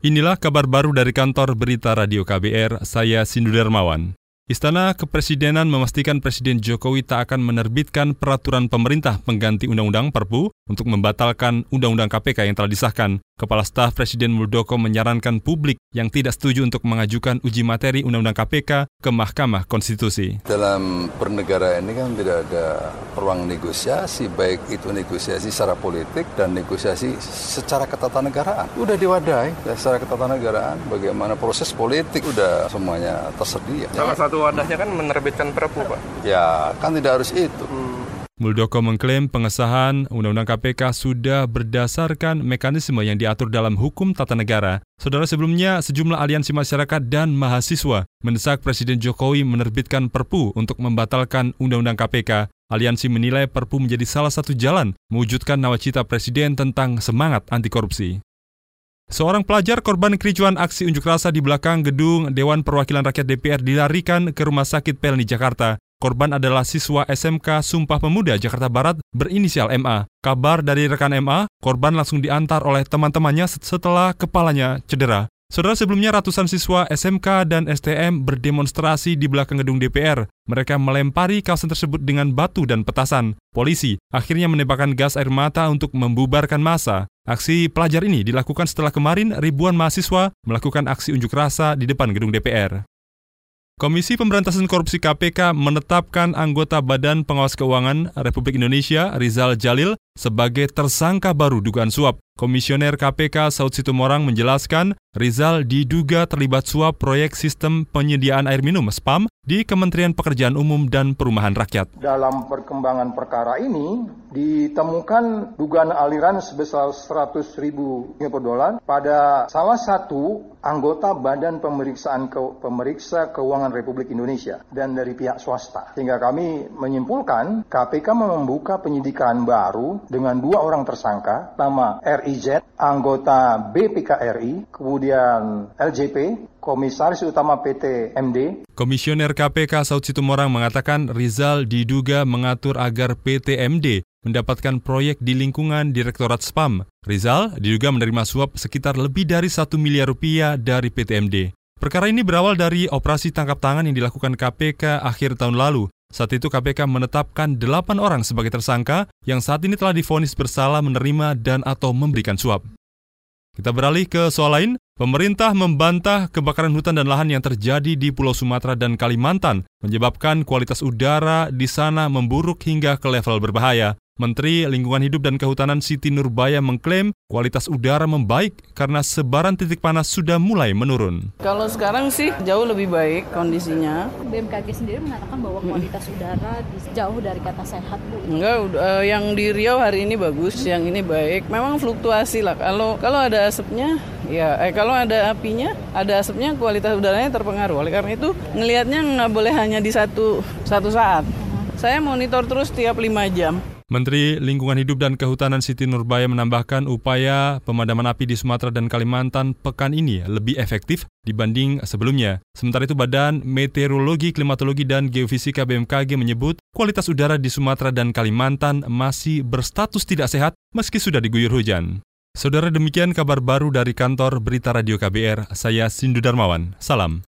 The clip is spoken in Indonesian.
Inilah kabar baru dari kantor berita Radio KBR, saya Sindu Darmawan. Istana Kepresidenan memastikan Presiden Jokowi tak akan menerbitkan peraturan pemerintah pengganti Undang-Undang Perpu untuk membatalkan Undang-Undang KPK yang telah disahkan. Kepala Staf Presiden Muldoko menyarankan publik yang tidak setuju untuk mengajukan uji materi Undang-Undang KPK ke Mahkamah Konstitusi. Dalam bernegara ini kan tidak ada ruang negosiasi, baik itu negosiasi secara politik dan negosiasi secara ketatanegaraan. Udah diwadahi secara ketatanegaraan, bagaimana proses politik udah semuanya tersedia. Salah satu wadahnya kan menerbitkan perpu, Pak. Ya, kan tidak harus itu. Hmm. Muldoko mengklaim pengesahan Undang-Undang KPK sudah berdasarkan mekanisme yang diatur dalam hukum tata negara. Saudara sebelumnya, sejumlah aliansi masyarakat dan mahasiswa mendesak Presiden Jokowi menerbitkan Perpu untuk membatalkan Undang-Undang KPK. Aliansi menilai Perpu menjadi salah satu jalan mewujudkan nawacita Presiden tentang semangat anti korupsi. Seorang pelajar korban kericuan aksi unjuk rasa di belakang gedung Dewan Perwakilan Rakyat DPR dilarikan ke Rumah Sakit Pelni, Jakarta. Korban adalah siswa SMK Sumpah Pemuda Jakarta Barat berinisial MA. Kabar dari rekan MA, korban langsung diantar oleh teman-temannya setelah kepalanya cedera. Saudara sebelumnya ratusan siswa SMK dan STM berdemonstrasi di belakang gedung DPR. Mereka melempari kawasan tersebut dengan batu dan petasan. Polisi akhirnya menembakkan gas air mata untuk membubarkan massa. Aksi pelajar ini dilakukan setelah kemarin ribuan mahasiswa melakukan aksi unjuk rasa di depan gedung DPR. Komisi Pemberantasan Korupsi KPK menetapkan anggota Badan Pengawas Keuangan Republik Indonesia Rizal Jalil sebagai tersangka baru dugaan suap. Komisioner KPK Saud Situmorang menjelaskan, Rizal diduga terlibat suap proyek sistem penyediaan air minum SPAM di Kementerian Pekerjaan Umum dan Perumahan Rakyat. Dalam perkembangan perkara ini, ditemukan dugaan aliran sebesar 100 ribu dolar pada salah satu anggota Badan Pemeriksaan Ke Pemeriksa Keuangan Republik Indonesia dan dari pihak swasta. Sehingga kami menyimpulkan KPK membuka penyidikan baru dengan dua orang tersangka, nama RIZ, anggota BPKRI, kemudian LJP, Komisaris Utama PT MD. Komisioner KPK Saud Situmorang mengatakan Rizal diduga mengatur agar PT MD mendapatkan proyek di lingkungan Direktorat SPAM. Rizal diduga menerima suap sekitar lebih dari satu miliar rupiah dari PT MD. Perkara ini berawal dari operasi tangkap tangan yang dilakukan KPK akhir tahun lalu. Saat itu KPK menetapkan delapan orang sebagai tersangka yang saat ini telah difonis bersalah menerima dan atau memberikan suap. Kita beralih ke soal lain. Pemerintah membantah kebakaran hutan dan lahan yang terjadi di Pulau Sumatera dan Kalimantan, menyebabkan kualitas udara di sana memburuk hingga ke level berbahaya. Menteri Lingkungan Hidup dan Kehutanan Siti Nurbaya mengklaim kualitas udara membaik karena sebaran titik panas sudah mulai menurun. Kalau sekarang sih jauh lebih baik kondisinya. BMKG sendiri mengatakan bahwa kualitas udara jauh dari kata sehat, Bu. Enggak, uh, yang di Riau hari ini bagus, yang ini baik. Memang fluktuasi lah. Kalau kalau ada asapnya, ya eh kalau ada apinya, ada asapnya kualitas udaranya terpengaruh. Oleh karena itu ngelihatnya nggak boleh hanya di satu satu saat. Saya monitor terus tiap lima jam. Menteri Lingkungan Hidup dan Kehutanan Siti Nurbaya menambahkan upaya pemadaman api di Sumatera dan Kalimantan pekan ini lebih efektif dibanding sebelumnya. Sementara itu Badan Meteorologi, Klimatologi, dan Geofisika BMKG menyebut kualitas udara di Sumatera dan Kalimantan masih berstatus tidak sehat meski sudah diguyur hujan. Saudara demikian kabar baru dari kantor Berita Radio KBR, saya Sindu Darmawan. Salam.